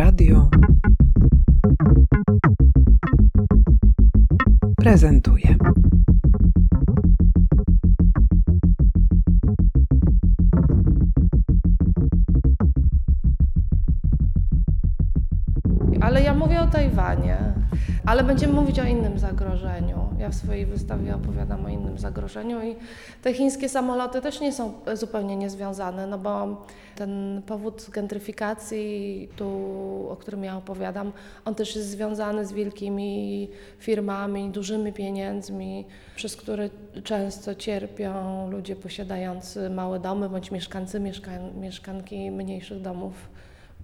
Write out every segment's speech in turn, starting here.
Radio prezentuje. Ale ja mówię o Tajwanie, ale będziemy mówić o innym zagrożeniu. W swojej wystawie opowiadam o innym zagrożeniu i te chińskie samoloty też nie są zupełnie niezwiązane, no bo ten powód gentryfikacji, tu, o którym ja opowiadam, on też jest związany z wielkimi firmami, dużymi pieniędzmi, przez które często cierpią ludzie posiadający małe domy bądź mieszkańcy, mieszka mieszkanki mniejszych domów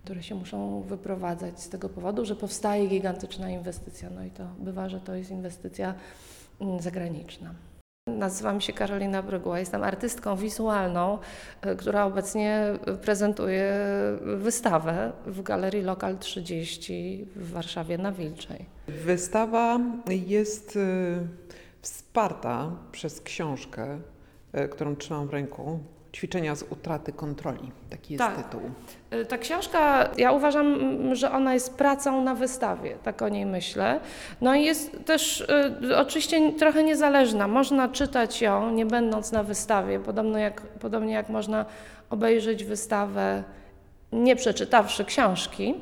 które się muszą wyprowadzać z tego powodu, że powstaje gigantyczna inwestycja. No i to bywa, że to jest inwestycja mm, zagraniczna. Nazywam się Karolina Brygła, jestem artystką wizualną, y, która obecnie prezentuje wystawę w Galerii Lokal 30 w Warszawie na Wilczej. Wystawa jest y, wsparta przez książkę, y, którą trzymam w ręku. Ćwiczenia z utraty kontroli. Taki jest Tak. tytuł. Y, Ta książka, ja uważam, że ona jest pracą na wystawie, tak o niej myślę. No i jest też y, oczywiście trochę niezależna. Można czytać ją, nie będąc na wystawie, podobno jak, podobnie jak można obejrzeć wystawę, nie przeczytawszy książki.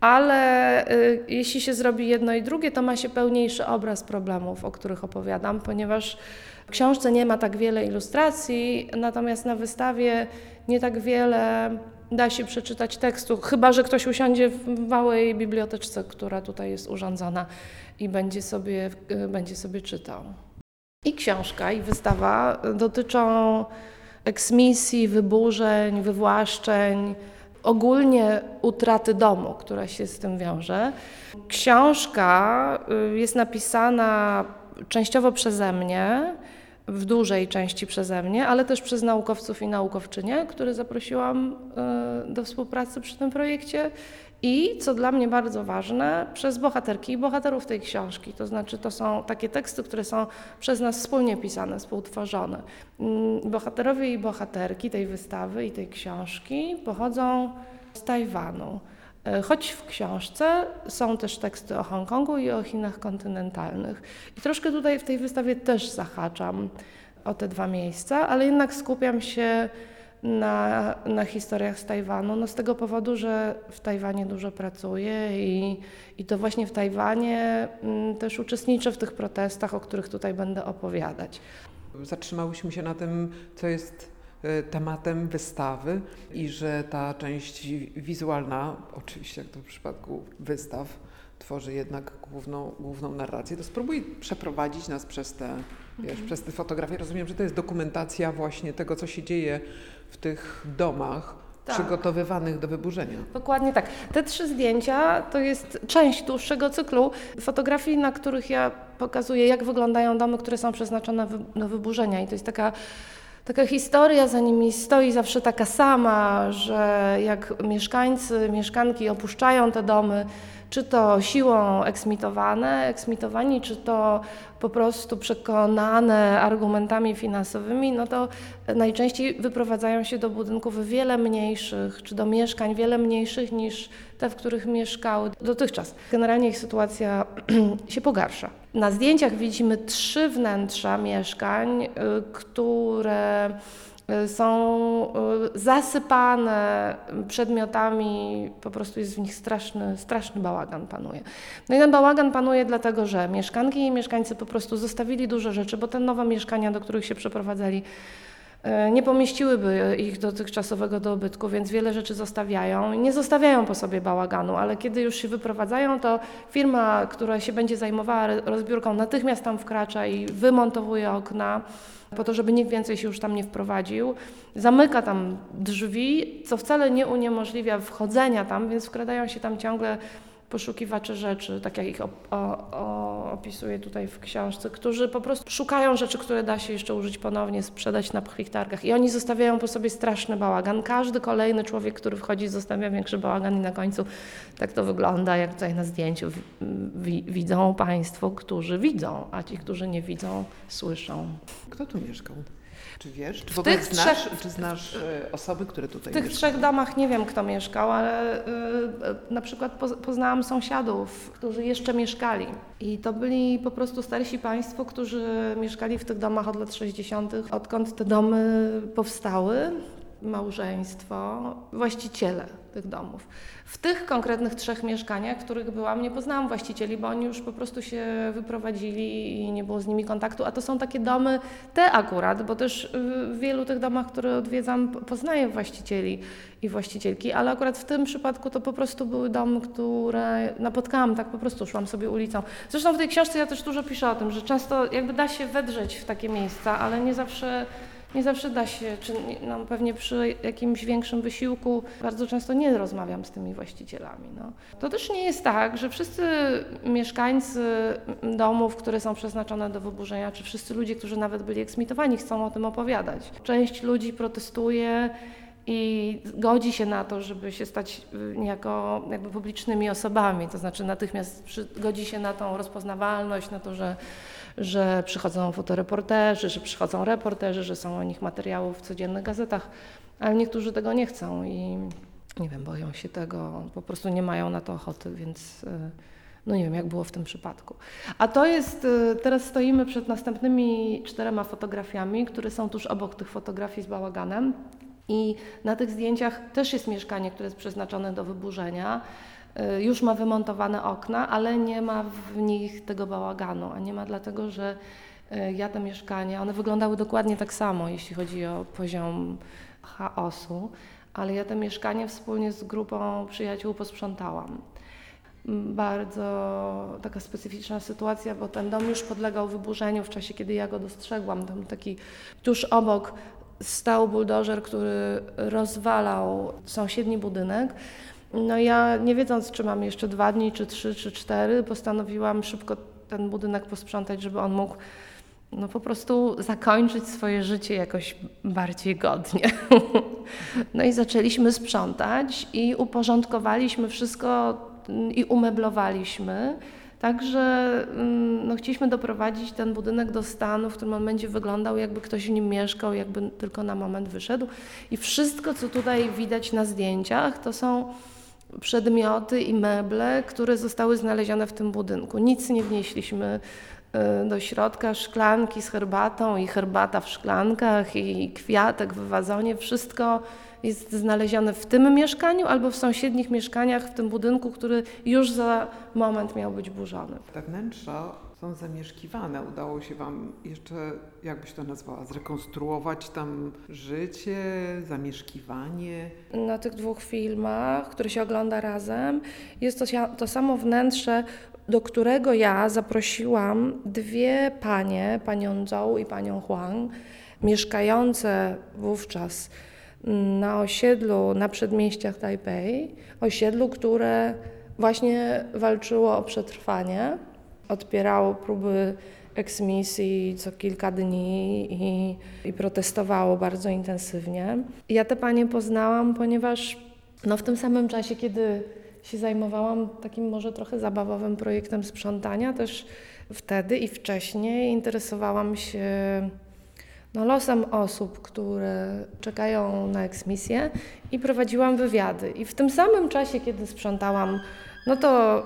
Ale y, jeśli się zrobi jedno i drugie, to ma się pełniejszy obraz problemów, o których opowiadam, ponieważ w książce nie ma tak wiele ilustracji, natomiast na wystawie nie tak wiele da się przeczytać tekstu, chyba że ktoś usiądzie w małej biblioteczce, która tutaj jest urządzona i będzie sobie, y, będzie sobie czytał. I książka, i wystawa dotyczą eksmisji, wyburzeń, wywłaszczeń, ogólnie utraty domu, która się z tym wiąże. Książka y, jest napisana częściowo przeze mnie, w dużej części przeze mnie, ale też przez naukowców i naukowczynie, które zaprosiłam y, do współpracy przy tym projekcie i, co dla mnie bardzo ważne, przez bohaterki i bohaterów tej książki. To znaczy, to są takie teksty, które są przez nas wspólnie pisane, współtworzone. Mm, Bohaterowie i bohaterki tej wystawy i tej książki pochodzą z Tajwanu. E, Choć w książce są też teksty o Hongkongu i o Chinach kontynentalnych. I troszkę tutaj w tej wystawie też zahaczam o te dwa miejsca, ale jednak skupiam się na, na historiach z Tajwanu, no z tego powodu, że w Tajwanie dużo pracuję i, i to właśnie w Tajwanie mm, też uczestniczę w tych protestach, o których tutaj będę opowiadać. Zatrzymałyśmy się na tym, co jest y, tematem wystawy i że ta część wizualna, oczywiście jak to w przypadku wystaw, tworzy jednak główną, główną narrację. To spróbuj przeprowadzić nas przez te, wiesz, przez te fotografie. Rozumiem, że to jest dokumentacja właśnie tego, co się dzieje w tych domach Tak. przygotowywanych do wyburzenia. Dokładnie tak. Te trzy zdjęcia to jest część dłuższego cyklu fotografii, na których ja pokazuję, jak wyglądają domy, które są przeznaczone do wyburzenia. I to jest taka, taka historia, za nimi stoi zawsze taka sama, że jak mieszkańcy, mieszkanki opuszczają te domy, czy to siłą eksmitowane, eksmitowani, czy to po prostu przekonane argumentami finansowymi, no to najczęściej wyprowadzają się do budynków wiele mniejszych, czy do mieszkań wiele mniejszych niż te, w których mieszkały dotychczas. Generalnie ich sytuacja się pogarsza. Na zdjęciach widzimy trzy wnętrza mieszkań, y, które y, są y, zasypane przedmiotami, po prostu jest w nich straszny, straszny bałagan panuje. No i ten bałagan panuje dlatego, że mieszkanki i mieszkańcy po prostu zostawili dużo rzeczy, bo te nowe mieszkania, do których się przeprowadzali, nie pomieściłyby ich dotychczasowego dobytku, więc wiele rzeczy zostawiają. Nie zostawiają po sobie bałaganu, ale kiedy już się wyprowadzają, to firma, która się będzie zajmowała rozbiórką, natychmiast tam wkracza i wymontowuje okna po to, żeby nikt więcej się już tam nie wprowadził. Zamyka tam drzwi, co wcale nie uniemożliwia wchodzenia tam, więc wkradają się tam ciągle poszukiwacze rzeczy, tak jak ich op- opisuję tutaj w książce, którzy po prostu szukają rzeczy, które da się jeszcze użyć ponownie, sprzedać na pchlich targach. I oni zostawiają po sobie straszny bałagan. Każdy kolejny człowiek, który wchodzi, zostawia większy bałagan i na końcu tak to wygląda, jak tutaj na zdjęciu wi- wi- widzą Państwo, którzy widzą, a ci, którzy nie widzą, słyszą. Kto tu mieszkał? Czy wiesz, czy w, tych znasz, trzech- czy znasz e, osoby, które tutaj W tych mieszkają? trzech domach nie wiem, kto mieszkał, ale y, na przykład poz- poznałam sąsiadów, którzy jeszcze mieszkali. I to byli po prostu starsi państwo, którzy mieszkali w tych domach od lat 60., odkąd te domy powstały. Małżeństwo, właściciele tych domów. W tych konkretnych trzech mieszkaniach, w których byłam, nie poznałam właścicieli, bo oni już po prostu się wyprowadzili i nie było z nimi kontaktu. A to są takie domy, te akurat, bo też w wielu tych domach, które odwiedzam, po- poznaję właścicieli i właścicielki, ale akurat w tym przypadku to po prostu były domy, które napotkałam, tak po prostu szłam sobie ulicą. Zresztą w tej książce ja też dużo piszę o tym, że często jakby da się wedrzeć w takie miejsca, ale nie zawsze nie zawsze da się, czy no pewnie przy jakimś większym wysiłku bardzo często nie rozmawiam z tymi właścicielami. No. To też nie jest tak, że wszyscy mieszkańcy domów, które są przeznaczone do wyburzenia, czy wszyscy ludzie, którzy nawet byli eksmitowani, chcą o tym opowiadać. Część ludzi protestuje i godzi się na to, żeby się stać y, niejako jakby publicznymi osobami, to znaczy natychmiast godzi się na tą rozpoznawalność, na to, że że przychodzą fotoreporterzy, że przychodzą reporterzy, że są o nich materiały w codziennych gazetach, ale niektórzy tego nie chcą i nie wiem, boją się tego, po prostu nie mają na to ochoty, więc y, no nie wiem, jak było w tym przypadku. A to jest, y, teraz stoimy przed następnymi czterema fotografiami, które są tuż obok tych fotografii z bałaganem. I na tych zdjęciach też jest mieszkanie, które jest przeznaczone do wyburzenia. Y, Już ma wymontowane okna, ale nie ma w nich tego bałaganu. A nie ma dlatego, że y, ja te mieszkania, one wyglądały dokładnie tak samo, jeśli chodzi o poziom chaosu, ale ja te mieszkanie wspólnie z grupą przyjaciół posprzątałam. M, Bardzo taka specyficzna sytuacja, bo ten dom już podlegał wyburzeniu w czasie, kiedy ja go dostrzegłam. Tam taki tuż obok stał buldożer, który rozwalał sąsiedni budynek. No ja nie wiedząc, czy mam jeszcze dwa dni, czy trzy, czy cztery, postanowiłam szybko ten budynek posprzątać, żeby on mógł no po prostu zakończyć swoje życie jakoś bardziej godnie. No i zaczęliśmy sprzątać i uporządkowaliśmy wszystko mm, i umeblowaliśmy. Także mm, no, chcieliśmy doprowadzić ten budynek do stanu, w którym on będzie wyglądał, jakby ktoś w nim mieszkał, jakby tylko na moment wyszedł. I wszystko, co tutaj widać na zdjęciach, to są przedmioty i meble, które zostały znalezione w tym budynku. Nic nie wnieśliśmy y, do środka, szklanki z herbatą i herbata w szklankach i kwiatek w wazonie. Wszystko jest znalezione w tym mieszkaniu albo w sąsiednich mieszkaniach w tym budynku, który już za moment miał być burzony. Te wnętrza są zamieszkiwane. Udało się Wam jeszcze, jakbyś to nazwała, zrekonstruować tam życie, zamieszkiwanie. Na tych dwóch filmach, które się ogląda razem, jest to, to samo wnętrze, do którego ja zaprosiłam dwie panie, panią Zhou i panią Huang, mieszkające wówczas na osiedlu na przedmieściach Tajpej, osiedlu, które właśnie walczyło o przetrwanie, odpierało próby eksmisji co kilka dni i, i protestowało bardzo intensywnie. Ja te panie poznałam, ponieważ no, w tym samym czasie, kiedy się zajmowałam takim może trochę zabawowym projektem sprzątania, też wtedy i wcześniej interesowałam się no, losem osób, które czekają na eksmisję i prowadziłam wywiady. I w tym samym czasie, kiedy sprzątałam, no to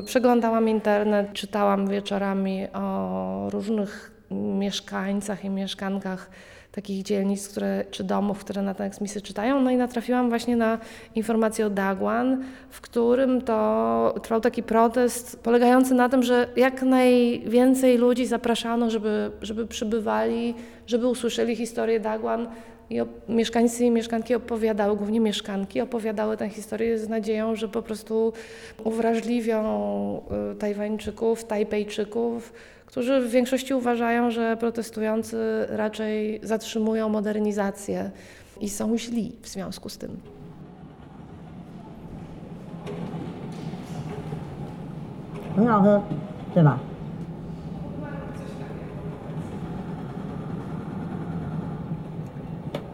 y, przeglądałam internet, czytałam wieczorami o różnych mieszkańcach i mieszkankach takich dzielnic, które, czy domów, które na tę eksmisję czytają. No i natrafiłam właśnie na informację o Dagłan, w którym to trwał taki protest polegający na tym, że jak najwięcej ludzi zapraszano, żeby, żeby przybywali, żeby usłyszeli historię Dagłan. I op- mieszkańcy i mieszkanki opowiadały, głównie mieszkanki, opowiadały tę historię z nadzieją, że po prostu uwrażliwią y, Tajwańczyków, Tajpejczyków, którzy w większości uważają, że protestujący raczej zatrzymują modernizację i są źli w związku z tym. 很好喝，对吧？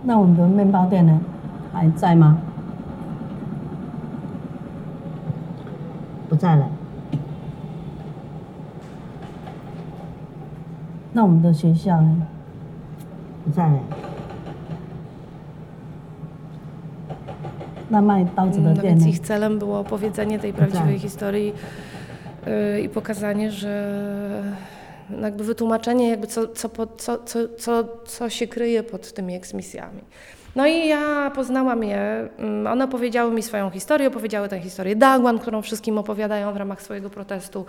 那我们的面包店呢？还在吗？不在了。那我们的学校呢？ 不在嘞。那卖刀子的 No 店 więc 呢？ ich celem było opowiedzenie tej prawdziwej historii y, i pokazanie, że no jakby wytłumaczenie, jakby co, co, co, co, co, co się kryje pod tymi eksmisjami. No i ja poznałam je. mm, One opowiedziały mi swoją historię, opowiedziały tę historię Dagłan, którą wszystkim opowiadają w ramach swojego protestu.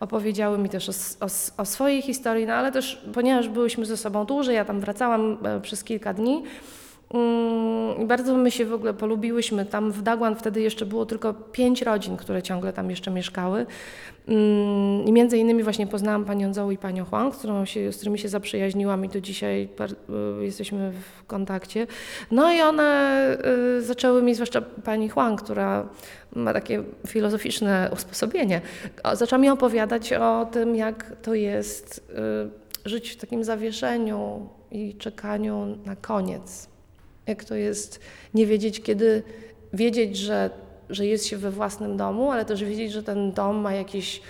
Opowiedziały mi też o, o, o swojej historii, no ale też, ponieważ byłyśmy ze sobą dłużej, ja tam wracałam e, przez kilka dni, bardzo my się w ogóle polubiłyśmy. Tam w Dagłan wtedy jeszcze było tylko pięć rodzin, które ciągle tam jeszcze mieszkały. Mm, I między innymi właśnie poznałam panią Zoe i panią Huang, z, którą się, z którymi się zaprzyjaźniłam i do dzisiaj y, jesteśmy w kontakcie. No i one y, zaczęły mi, zwłaszcza pani Huang, która ma takie filozoficzne usposobienie, zaczęła mi opowiadać o tym, jak to jest y, żyć w takim zawieszeniu i czekaniu na koniec jak to jest nie wiedzieć, kiedy wiedzieć, że, że jest się we własnym domu, ale też wiedzieć, że ten dom ma jakiś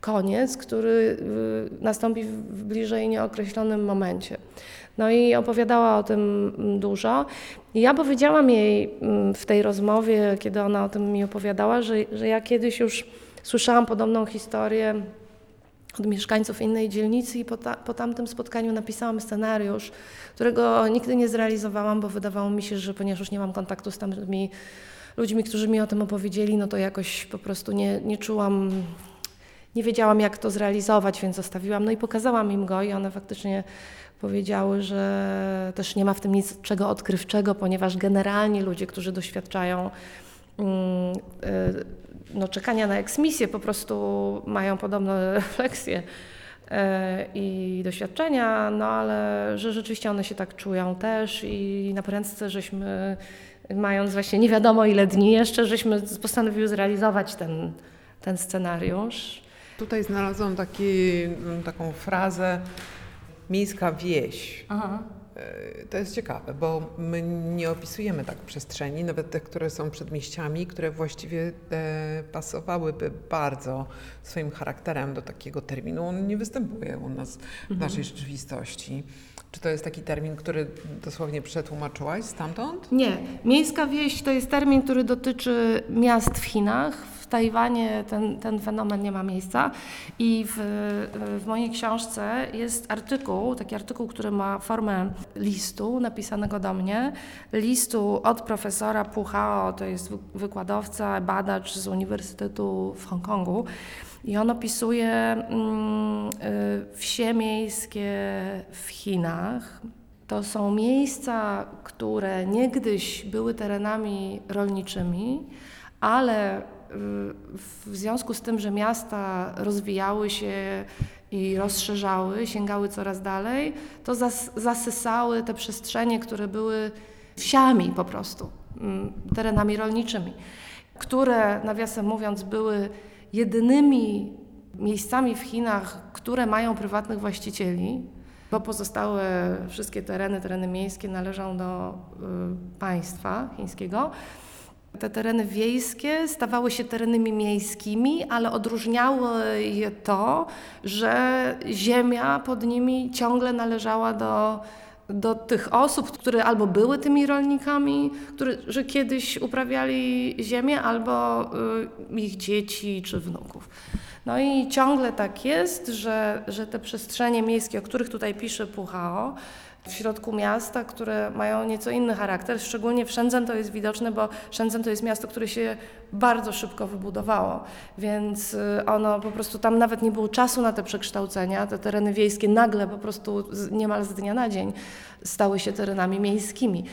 koniec, który y, nastąpi w bliżej nieokreślonym momencie. No i opowiadała o tym mm, dużo. I ja powiedziałam jej mm, w tej rozmowie, kiedy ona o tym mi opowiadała, że, że ja kiedyś już słyszałam podobną historię od mieszkańców innej dzielnicy i po, ta, po tamtym spotkaniu napisałam scenariusz, którego nigdy nie zrealizowałam, bo wydawało mi się, że ponieważ już nie mam kontaktu z tamtymi ludźmi, którzy mi o tym opowiedzieli, no to jakoś po prostu nie, nie czułam, nie wiedziałam jak to zrealizować, więc zostawiłam. No i pokazałam im go i one faktycznie powiedziały, że też nie ma w tym nic czego odkrywczego, ponieważ generalnie ludzie, którzy doświadczają no, czekania na eksmisję, po prostu mają podobne refleksje e, i doświadczenia, no ale że rzeczywiście one się tak czują też i na prędce żeśmy, mając właśnie nie wiadomo ile dni jeszcze, żeśmy postanowiły zrealizować ten, ten scenariusz. Tutaj znalazłam taki, mm, taką frazę miejska wieś. Aha. E, To jest ciekawe, bo my nie opisujemy tak przestrzeni, nawet te, które są przedmieściami, które właściwie e, pasowałyby bardzo swoim charakterem do takiego terminu. On nie występuje u nas w naszej rzeczywistości. Czy to jest taki termin, który dosłownie przetłumaczyłaś stamtąd? Nie, miejska wieś to jest termin, który dotyczy miast w Chinach. W Tajwanie ten, ten fenomen nie ma miejsca i w, w mojej książce jest artykuł, taki artykuł, który ma formę listu napisanego do mnie, listu od profesora Puchao, to jest wy- wykładowca, badacz z Uniwersytetu w Hongkongu. I on opisuje mm, y, wsie miejskie w Chinach. To są miejsca, które niegdyś były terenami rolniczymi, ale w związku z tym, że miasta rozwijały się i rozszerzały, sięgały coraz dalej, to zas, zasysały te przestrzenie, które były wsiami po prostu, mm, terenami rolniczymi, które nawiasem mówiąc były jedynymi miejscami w Chinach, które mają prywatnych właścicieli, bo pozostałe wszystkie tereny, tereny miejskie należą do y, państwa chińskiego. Te tereny wiejskie stawały się terenami miejskimi, ale odróżniało je to, że ziemia pod nimi ciągle należała do, do tych osób, które albo były tymi rolnikami, którzy kiedyś uprawiali ziemię, albo y, ich dzieci czy wnuków. No i ciągle tak jest, że, że te przestrzenie miejskie, o których tutaj pisze Puchao, w środku miasta, które mają nieco inny charakter. Szczególnie w Shenzhen to jest widoczne, bo Shenzhen to jest miasto, które się bardzo szybko wybudowało, więc y, ono po prostu tam nawet nie było czasu na te przekształcenia. Te tereny wiejskie nagle po prostu niemal z dnia na dzień stały się terenami miejskimi.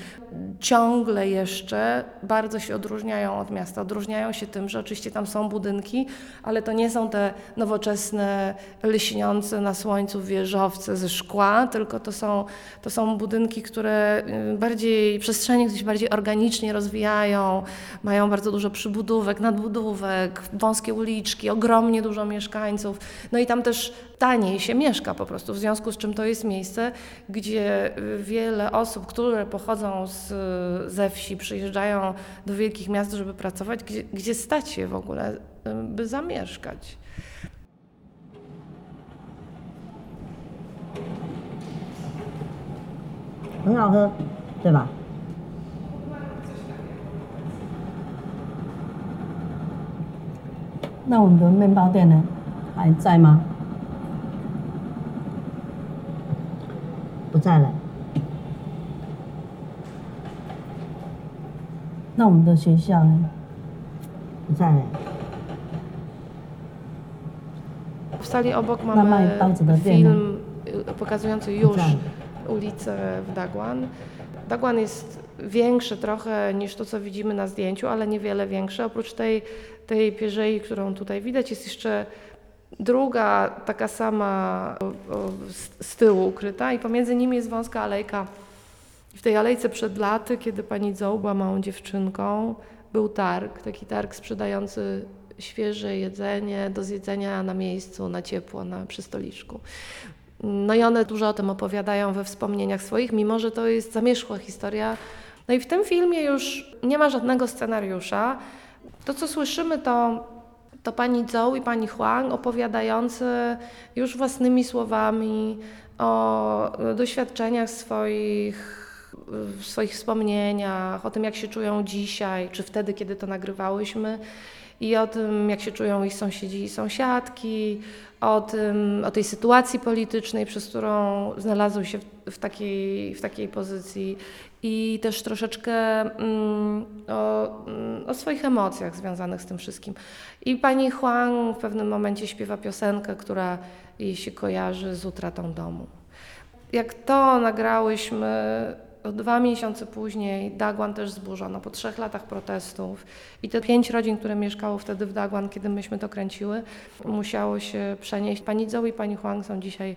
Ciągle jeszcze bardzo się odróżniają od miasta. Odróżniają się tym, że oczywiście tam są budynki, ale to nie są te nowoczesne, lśniące na słońcu wieżowce ze szkła, tylko to są, to są budynki, które y, bardziej, przestrzenie gdzieś bardziej organicznie rozwijają, mają bardzo dużo przybudówek, nadbudówek, wąskie uliczki, ogromnie dużo mieszkańców. No i tam też taniej się mieszka po prostu, w związku z czym to jest miejsce, gdzie wiele osób, które pochodzą z, ze wsi, przyjeżdżają do wielkich miast, żeby pracować, gdzie, gdzie stać się w ogóle, by zamieszkać. 很好那我们的面包店呢？还在吗？不在了。那我们的学校呢？不在了。W sali obok Mama mamy i bardzo film pokazujący już ulicę w Dagłan. Dagłan jest większy trochę niż to, co widzimy na zdjęciu, ale niewiele większy. Oprócz tej, tej pierzei, którą tutaj widać, jest jeszcze druga, taka sama z, tyłu ukryta i pomiędzy nimi jest wąska alejka. W tej alejce przed laty, kiedy pani Zoe była małą dziewczynką, był targ, taki targ sprzedający świeże jedzenie do zjedzenia na miejscu, na ciepło, na przy stoliczku. No i one dużo o tym opowiadają we wspomnieniach swoich, mimo że to jest zamierzchła historia. No i w tym filmie już nie ma żadnego scenariusza. To, co słyszymy, to, to pani Zoe i pani Huang opowiadający już własnymi słowami o doświadczeniach swoich, w swoich wspomnieniach, o tym, jak się czują dzisiaj, czy wtedy, kiedy to nagrywałyśmy i o tym, jak się czują ich sąsiedzi i sąsiadki, o, tym, o tej sytuacji politycznej, przez którą znalazły się w, takiej, w takiej pozycji i też troszeczkę mm, o, mm, o swoich emocjach związanych z tym wszystkim. I pani Huang w pewnym momencie śpiewa piosenkę, która jej się kojarzy z utratą domu. Jak to nagrałyśmy, dwa miesiące później Dagłan też zburzono, po trzech latach protestów. I te pięć rodzin, które mieszkało wtedy w Dagłan, kiedy myśmy to kręciły, musiało się przenieść. Pani Zoe i pani Huang są dzisiaj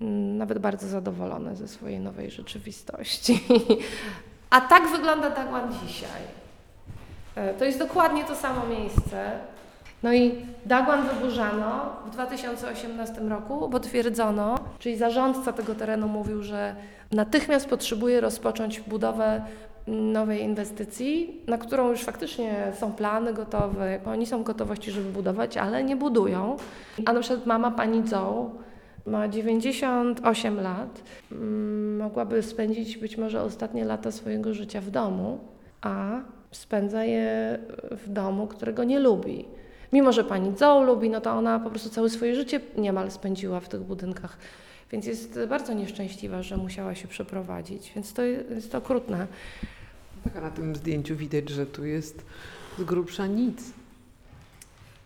mm, nawet bardzo zadowolone ze swojej nowej rzeczywistości. A tak wygląda Dagłan dzisiaj. E, To jest dokładnie to samo miejsce. No i Dagłan wyburzano w 2018 roku, bo twierdzono, czyli zarządca tego terenu mówił, że natychmiast potrzebuje rozpocząć budowę nowej inwestycji, na którą już faktycznie są plany gotowe, oni są gotowości, żeby budować, ale nie budują. A na przykład mama pani Zoe ma 98 lat, mm, mogłaby spędzić być może ostatnie lata swojego życia w domu, a spędza je w domu, którego nie lubi. Mimo, że pani Zoe lubi, no to ona po prostu całe swoje życie niemal spędziła w tych budynkach. Więc jest bardzo nieszczęśliwa, że musiała się przeprowadzić. Więc to jest okrutne. Tak, a na tym zdjęciu widać, że tu jest z grubsza nic.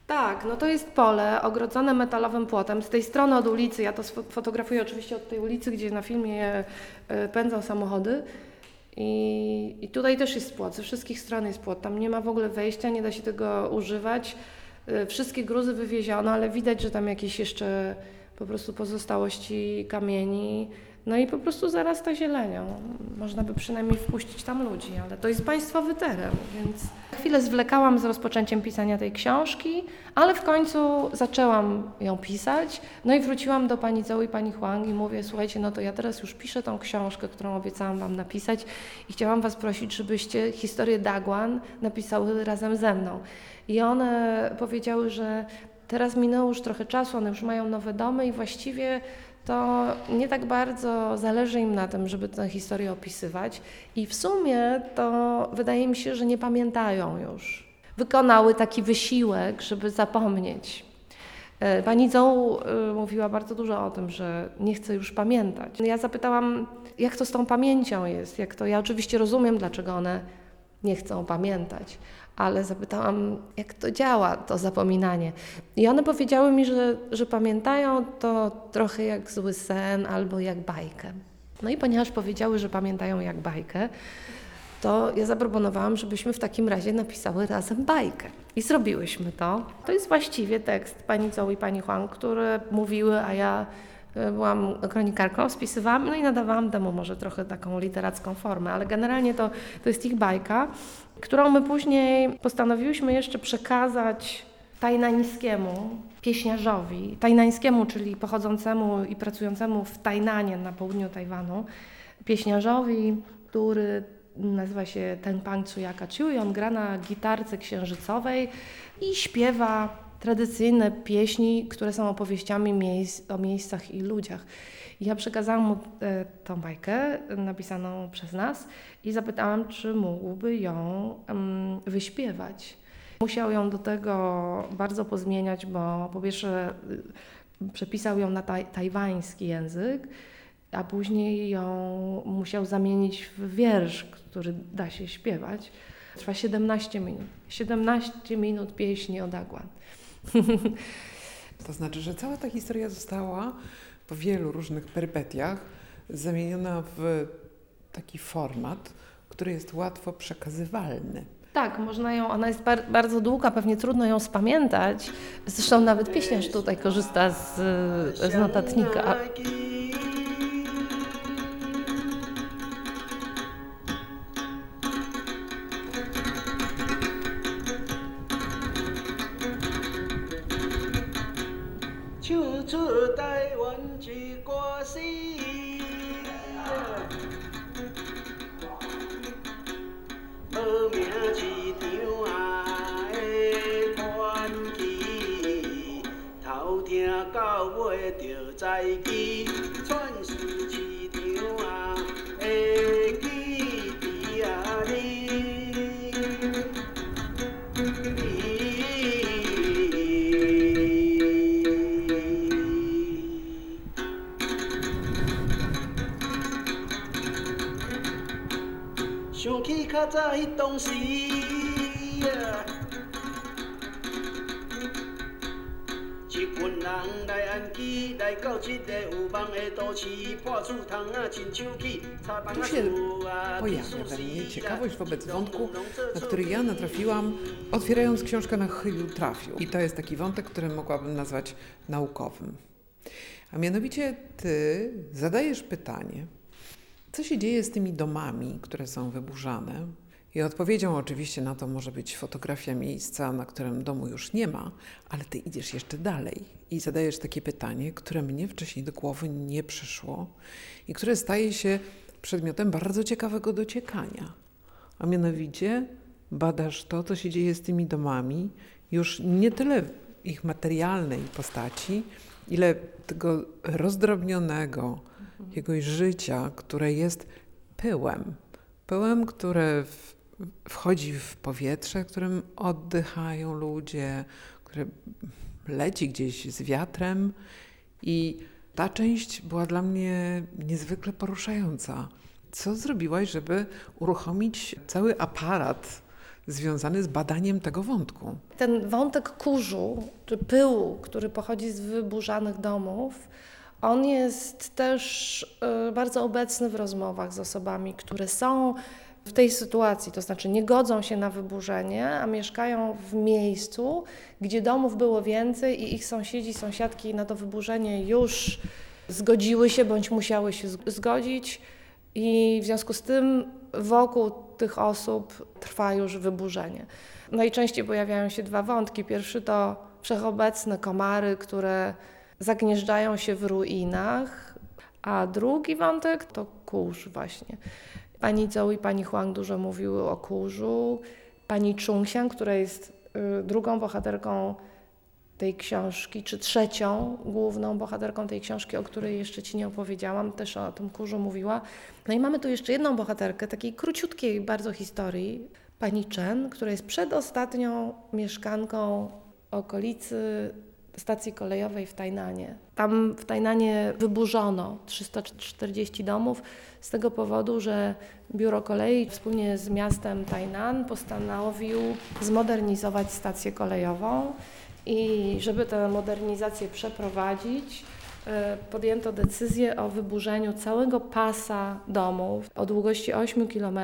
Tak, no to jest pole ogrodzone metalowym płotem. Z tej strony od ulicy, ja to fotografuję oczywiście od tej ulicy, gdzie na filmie e, pędzą samochody. I, I tutaj też jest płot, ze wszystkich stron jest płot. Tam nie ma w ogóle wejścia, nie da się tego używać. E, Wszystkie gruzy wywieziono, ale widać, że tam jakieś jeszcze po prostu pozostałości kamieni. No i po prostu zarasta zielenią. Można by przynajmniej wpuścić tam ludzi, ale to jest państwowy teren, więc chwilę zwlekałam z rozpoczęciem pisania tej książki, ale w końcu zaczęłam ją pisać. No i wróciłam do pani Zoe i pani Huang i mówię, słuchajcie, no to ja teraz już piszę tą książkę, którą obiecałam wam napisać i chciałam was prosić, żebyście historię Dagłan napisały razem ze mną. I one powiedziały, że teraz minęło już trochę czasu, one już mają nowe domy i właściwie to nie tak bardzo zależy im na tym, żeby tę historię opisywać. I w sumie to wydaje mi się, że nie pamiętają już. Wykonały taki wysiłek, żeby zapomnieć. E, Pani Zoe e, mówiła bardzo dużo o tym, że nie chce już pamiętać. Ja zapytałam, jak to z tą pamięcią jest, jak to, ja oczywiście rozumiem, dlaczego one nie chcą pamiętać, ale zapytałam, jak to działa, to zapominanie. I one powiedziały mi, że, że pamiętają to trochę jak zły sen albo jak bajkę. No i ponieważ powiedziały, że pamiętają jak bajkę, to ja zaproponowałam, żebyśmy w takim razie napisały razem bajkę. I zrobiłyśmy to. To jest właściwie tekst pani Zoe i pani Huang, które mówiły, a ja byłam kronikarką, spisywałam, no i nadawałam temu może trochę taką literacką formę, ale generalnie to, to jest ich bajka, którą my później postanowiłyśmy jeszcze przekazać tajnańskiemu pieśniarzowi, tajnańskiemu, czyli pochodzącemu i pracującemu w Tajnanie na południu Tajwanu, pieśniarzowi, który nazywa się Ten Pan Tsuyaka Chiu i on gra na gitarce księżycowej i śpiewa tradycyjne pieśni, które są opowieściami miejsc, o miejscach i ludziach. Ja przekazałam mu e, tą bajkę napisaną przez nas i zapytałam, czy mógłby ją em, wyśpiewać. Musiał ją do tego bardzo pozmieniać, bo po pierwsze y, przepisał ją na taj, tajwański język, a później ją musiał zamienić w wiersz, który da się śpiewać. Trwa 17 minut. 17 minut pieśni o Dagłan. To znaczy, że cała ta historia została po wielu różnych perypetiach zamieniona w taki format, który jest łatwo przekazywalny. Tak, można ją, ona jest bar, bardzo długa, pewnie trudno ją spamiętać. Zresztą nawet pieśniarz tutaj korzysta z, z notatnika. 出台湾一歌词，报名一场啊的传奇，头听到尾就知记，人来安基，来到这个有梦的都市，破厝窗啊，亲像起，插班 Tu 啊， się 树啊， pojawia we mnie ciekawość wobec wątku, na który ja natrafiłam, otwierając książkę na chyju trafiu. I to jest taki wątek, który mogłabym nazwać naukowym. A mianowicie ty zadajesz pytanie, co się dzieje z tymi domami, które są wyburzane? i odpowiedzią oczywiście na to może być fotografia miejsca, na którym domu już nie ma, ale ty idziesz jeszcze dalej i zadajesz takie pytanie, które mnie wcześniej do głowy nie przyszło i które staje się przedmiotem bardzo ciekawego dociekania. A mianowicie badasz to, co się dzieje z tymi domami, już nie tyle ich materialnej postaci, ile tego rozdrobnionego jakiegoś życia, które jest pyłem. Pyłem, które w, wchodzi w powietrze, którym oddychają ludzie, które leci gdzieś z wiatrem. I ta część była dla mnie niezwykle poruszająca. Co zrobiłaś, żeby uruchomić cały aparat związany z badaniem tego wątku? Ten wątek kurzu czy pyłu, który pochodzi z wyburzanych domów, on jest też y, bardzo obecny w rozmowach z osobami, które są w tej sytuacji, to znaczy nie godzą się na wyburzenie, a mieszkają w miejscu, gdzie domów było więcej i ich sąsiedzi, sąsiadki na to wyburzenie już zgodziły się bądź musiały się zgodzić i w związku z tym wokół tych osób trwa już wyburzenie. Najczęściej pojawiają się dwa wątki. Pierwszy to wszechobecne komary, które zagnieżdżają się w ruinach, a drugi wątek to kurz właśnie. Pani Zoe i pani Huang dużo mówiły o kurzu. Pani Chungxiang, która jest y, drugą bohaterką tej książki, czy trzecią główną bohaterką tej książki, o której jeszcze Ci nie opowiedziałam, też o tym kurzu mówiła. No i mamy tu jeszcze jedną bohaterkę, takiej króciutkiej bardzo historii, pani Chen, która jest przedostatnią mieszkanką okolicy stacji kolejowej w Tajnanie. Tam w Tajnanie wyburzono 340 domów z tego powodu, że biuro kolei wspólnie z miastem Tajnan postanowił zmodernizować stację kolejową i żeby tę modernizację przeprowadzić, podjęto decyzję o wyburzeniu całego pasa domów o długości 8 km.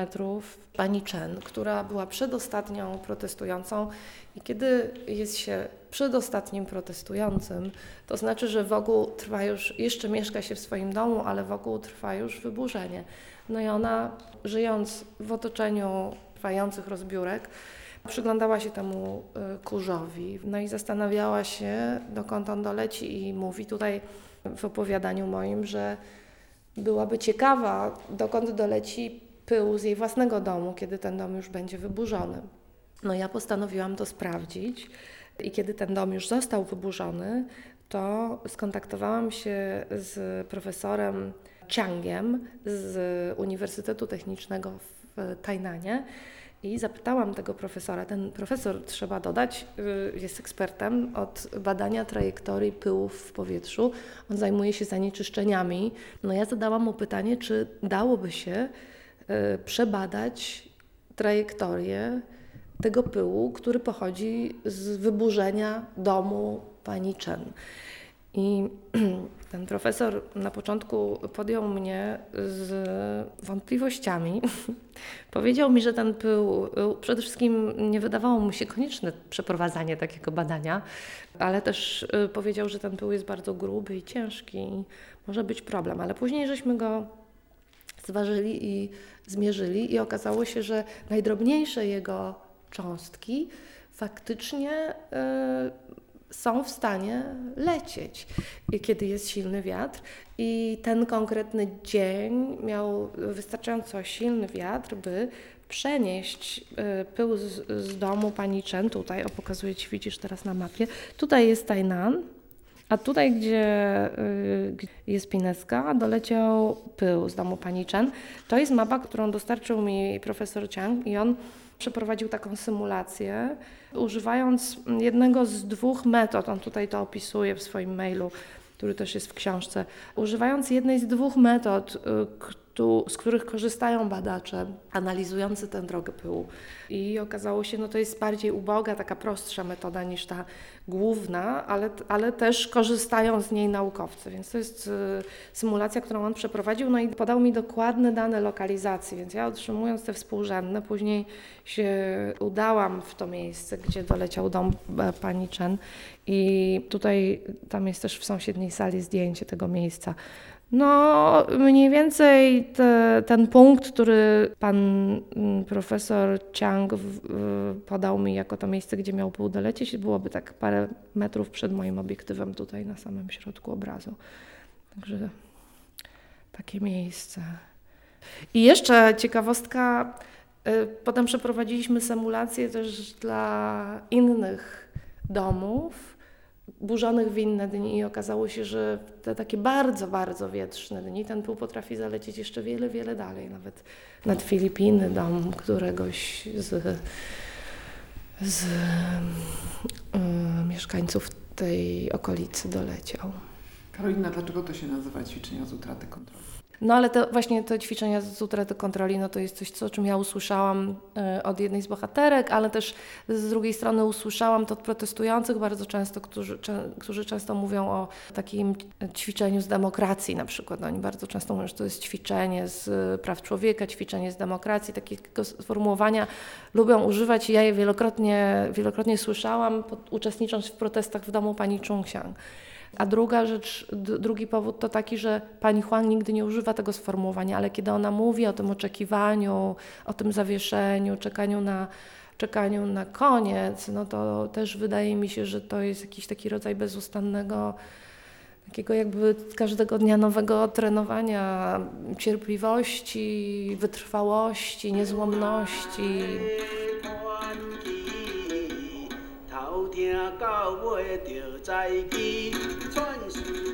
Pani Chen, która była przedostatnią protestującą i kiedy jest się przedostatnim protestującym, to znaczy, że wokół trwa już, jeszcze mieszka się w swoim domu, ale wokół trwa już wyburzenie. No i ona, żyjąc w otoczeniu trwających rozbiórek, przyglądała się temu y, kurzowi, no i zastanawiała się, dokąd on doleci i mówi tutaj w opowiadaniu moim, że byłaby ciekawa, dokąd doleci pył z jej własnego domu, kiedy ten dom już będzie wyburzony. No ja postanowiłam to sprawdzić I kiedy ten dom już został wyburzony, to skontaktowałam się z profesorem Chiangiem z Uniwersytetu Technicznego w Tajnanie i zapytałam tego profesora. Ten profesor, trzeba dodać, y, jest ekspertem od badania trajektorii pyłów w powietrzu. On zajmuje się zanieczyszczeniami. No ja zadałam mu pytanie, czy dałoby się y, przebadać trajektorię tego pyłu, który pochodzi z wyburzenia domu pani Chen. I ten profesor na początku podjął mnie z wątpliwościami. Powiedział mi, że ten pył, przede wszystkim nie wydawało mu się konieczne przeprowadzanie takiego badania, ale też y, powiedział, że ten pył jest bardzo gruby i ciężki i może być problem. Ale później żeśmy go zważyli i zmierzyli i okazało się, że najdrobniejsze jego cząstki faktycznie y, są w stanie lecieć, kiedy jest silny wiatr. I ten konkretny dzień miał wystarczająco silny wiatr, by przenieść y, pył z, z domu pani Chen. Tutaj, o pokazuję Ci, widzisz teraz na mapie. Tutaj jest Tainan, a tutaj, gdzie y, gdzie jest Pineska, doleciał pył z domu pani Chen. To jest mapa, którą dostarczył mi profesor Chiang i on przeprowadził taką symulację, używając jednego z dwóch metod, on tutaj to opisuje w swoim mailu, który też jest w książce, używając jednej z dwóch metod, któ- z których korzystają badacze analizujący tę drogę pyłu. I okazało się, no to jest bardziej uboga, taka prostsza metoda niż ta główna, ale, ale też korzystają z niej naukowcy. Więc to jest y, symulacja, którą on przeprowadził, no i podał mi dokładne dane lokalizacji, więc ja otrzymując te współrzędne, później się udałam w to miejsce, gdzie doleciał dom e, pani Chen i tutaj, tam jest też w sąsiedniej sali zdjęcie tego miejsca. No, mniej więcej te, ten punkt, który pan mm, profesor Chiang podał mi jako to miejsce, gdzie miał pół dolecieć, byłoby tak parę metrów przed moim obiektywem tutaj na samym środku obrazu. Także takie miejsce. I jeszcze ciekawostka, y, potem przeprowadziliśmy symulację też dla innych domów burzonych w inne dni i okazało się, że te takie bardzo, bardzo wietrzne dni ten pył potrafi zalecieć jeszcze wiele, wiele dalej, nawet nad Filipiny, dom któregoś z, z y, mieszkańców tej okolicy doleciał. Karolina, dlaczego to się nazywa ćwiczenia z utraty kontroli? No ale to właśnie te ćwiczenia z utraty kontroli, no to jest coś, co, o czym ja usłyszałam y, od jednej z bohaterek, ale też z drugiej strony usłyszałam to od protestujących bardzo często, którzy, którzy często mówią o takim ćwiczeniu z demokracji na przykład. Oni bardzo często mówią, że to jest ćwiczenie z praw człowieka, ćwiczenie z demokracji. Takiego sformułowania lubią używać i ja je wielokrotnie, wielokrotnie słyszałam, pod, uczestnicząc w protestach w domu pani Chungxiang. A druga rzecz, drugi powód to taki, że pani Huang nigdy nie używa tego sformułowania, ale kiedy ona mówi o tym oczekiwaniu, o tym zawieszeniu, czekaniu na, czekaniu na koniec, no to też wydaje mi się, że to jest jakiś taki rodzaj bezustannego, takiego jakby każdego dnia nowego trenowania cierpliwości, wytrwałości, niezłomności. 听到尾就知全是